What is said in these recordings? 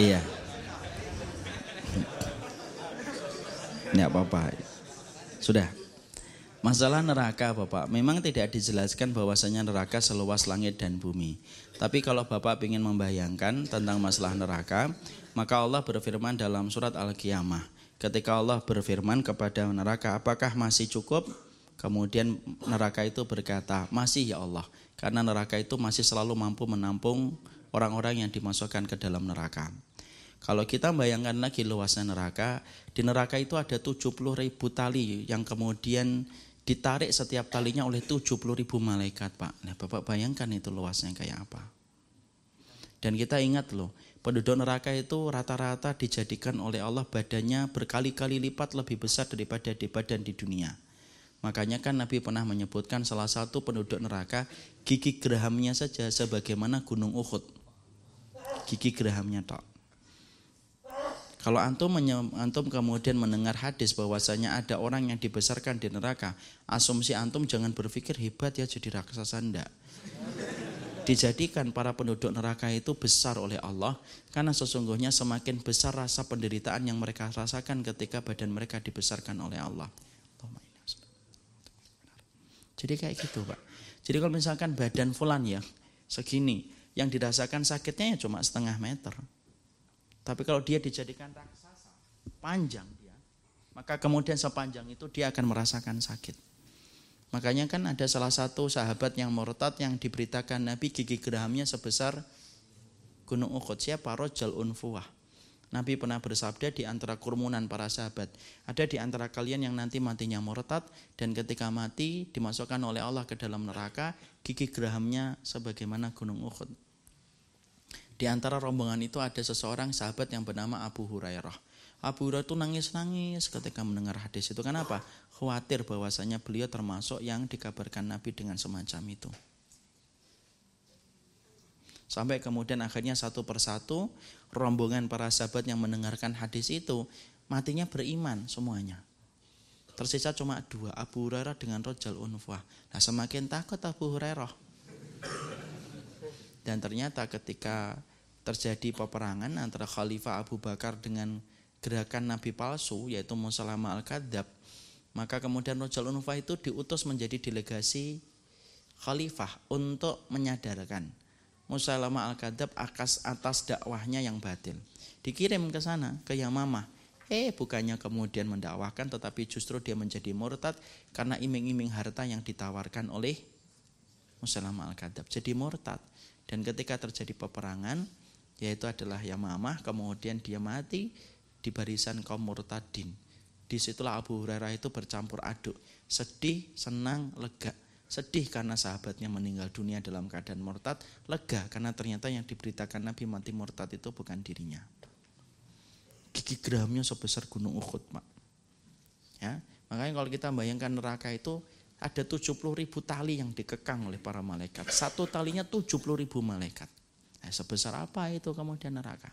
Iya. Nggak apa-apa. Sudah. Masalah neraka Bapak, memang tidak dijelaskan bahwasanya neraka seluas langit dan bumi. Tapi kalau Bapak ingin membayangkan tentang masalah neraka, maka Allah berfirman dalam surat Al-Qiyamah. Ketika Allah berfirman kepada neraka, apakah masih cukup? Kemudian neraka itu berkata, masih ya Allah. Karena neraka itu masih selalu mampu menampung orang-orang yang dimasukkan ke dalam neraka. Kalau kita bayangkan lagi luasnya neraka, di neraka itu ada 70 ribu tali yang kemudian ditarik setiap talinya oleh 70 ribu malaikat Pak. Nah Bapak bayangkan itu luasnya kayak apa. Dan kita ingat loh, penduduk neraka itu rata-rata dijadikan oleh Allah badannya berkali-kali lipat lebih besar daripada di badan di dunia. Makanya kan Nabi pernah menyebutkan salah satu penduduk neraka gigi gerahamnya saja sebagaimana gunung Uhud. Gigi gerahamnya tok. Kalau antum antum kemudian mendengar hadis bahwasanya ada orang yang dibesarkan di neraka, asumsi antum jangan berpikir hebat ya jadi raksasa ndak. Dijadikan para penduduk neraka itu besar oleh Allah karena sesungguhnya semakin besar rasa penderitaan yang mereka rasakan ketika badan mereka dibesarkan oleh Allah. Jadi kayak gitu, Pak. Jadi kalau misalkan badan fulan ya segini, yang dirasakan sakitnya ya cuma setengah meter. Tapi kalau dia dijadikan raksasa, panjang dia, maka kemudian sepanjang itu dia akan merasakan sakit. Makanya kan ada salah satu sahabat yang murtad yang diberitakan Nabi gigi gerahamnya sebesar gunung Uhud. Siapa? Rojal Unfuwah. Nabi pernah bersabda di antara kerumunan para sahabat, ada di antara kalian yang nanti matinya murtad dan ketika mati dimasukkan oleh Allah ke dalam neraka, gigi gerahamnya sebagaimana gunung Uhud. Di antara rombongan itu ada seseorang sahabat yang bernama Abu Hurairah. Abu Hurairah itu nangis-nangis ketika mendengar hadis itu. Kenapa? Khawatir bahwasanya beliau termasuk yang dikabarkan Nabi dengan semacam itu. Sampai kemudian akhirnya satu persatu rombongan para sahabat yang mendengarkan hadis itu matinya beriman semuanya. Tersisa cuma dua, Abu Hurairah dengan Rojal Unfah. Nah semakin takut Abu Hurairah. Dan ternyata ketika terjadi peperangan antara Khalifah Abu Bakar dengan gerakan Nabi palsu yaitu Musalama Al-Kadzab maka kemudian Rojal Unfa itu diutus menjadi delegasi Khalifah untuk menyadarkan Musalama Al-Kadzab atas, atas dakwahnya yang batil. Dikirim ke sana ke Yamamah. Eh bukannya kemudian mendakwahkan tetapi justru dia menjadi murtad karena iming-iming harta yang ditawarkan oleh Musalama Al-Kadzab. Jadi murtad. Dan ketika terjadi peperangan yaitu adalah Yamamah kemudian dia mati di barisan kaum murtadin. Di situlah Abu Hurairah itu bercampur aduk. Sedih senang lega. Sedih karena sahabatnya meninggal dunia dalam keadaan murtad. Lega karena ternyata yang diberitakan Nabi mati murtad itu bukan dirinya. Gigi gramnya sebesar gunung Uhud Pak ya makanya kalau kita bayangkan neraka itu ada 70 ribu tali yang dikekang oleh para malaikat satu talinya 70 ribu malaikat Nah, sebesar apa itu kemudian neraka?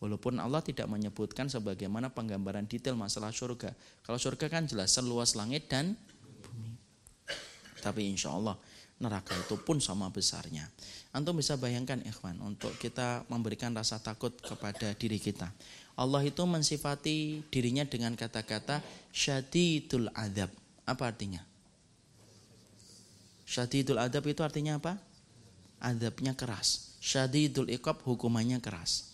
Walaupun Allah tidak menyebutkan sebagaimana penggambaran detail masalah surga. Kalau surga kan jelas seluas langit dan bumi. Tapi insya Allah neraka itu pun sama besarnya. Antum bisa bayangkan ikhwan untuk kita memberikan rasa takut kepada diri kita. Allah itu mensifati dirinya dengan kata-kata syadidul adab. Apa artinya? Syadidul adab itu artinya apa? Adabnya keras syadidul iqab hukumannya keras.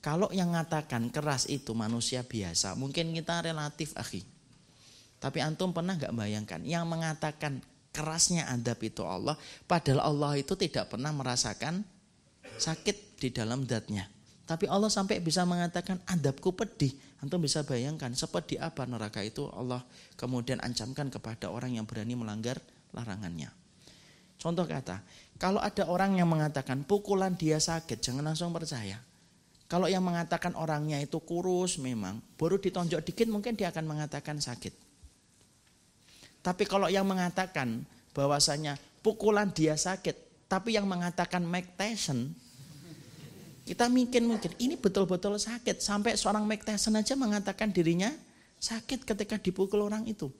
Kalau yang mengatakan keras itu manusia biasa, mungkin kita relatif akhi. Tapi antum pernah nggak bayangkan yang mengatakan kerasnya adab itu Allah, padahal Allah itu tidak pernah merasakan sakit di dalam datnya. Tapi Allah sampai bisa mengatakan adabku pedih. Antum bisa bayangkan sepedih apa neraka itu Allah kemudian ancamkan kepada orang yang berani melanggar larangannya. Contoh kata, kalau ada orang yang mengatakan pukulan dia sakit, jangan langsung percaya. Kalau yang mengatakan orangnya itu kurus memang, baru ditonjok dikit mungkin dia akan mengatakan sakit. Tapi kalau yang mengatakan bahwasanya pukulan dia sakit, tapi yang mengatakan Mike Tyson, kita mungkin mungkin ini betul-betul sakit. Sampai seorang Mike Tyson aja mengatakan dirinya sakit ketika dipukul orang itu.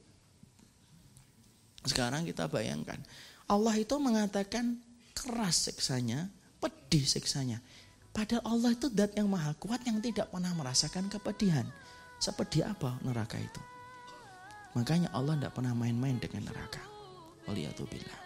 Sekarang kita bayangkan, Allah itu mengatakan keras siksanya, pedih siksanya. Padahal Allah itu dat yang maha kuat yang tidak pernah merasakan kepedihan. Sepedih apa neraka itu? Makanya Allah tidak pernah main-main dengan neraka. Waliyatubillah.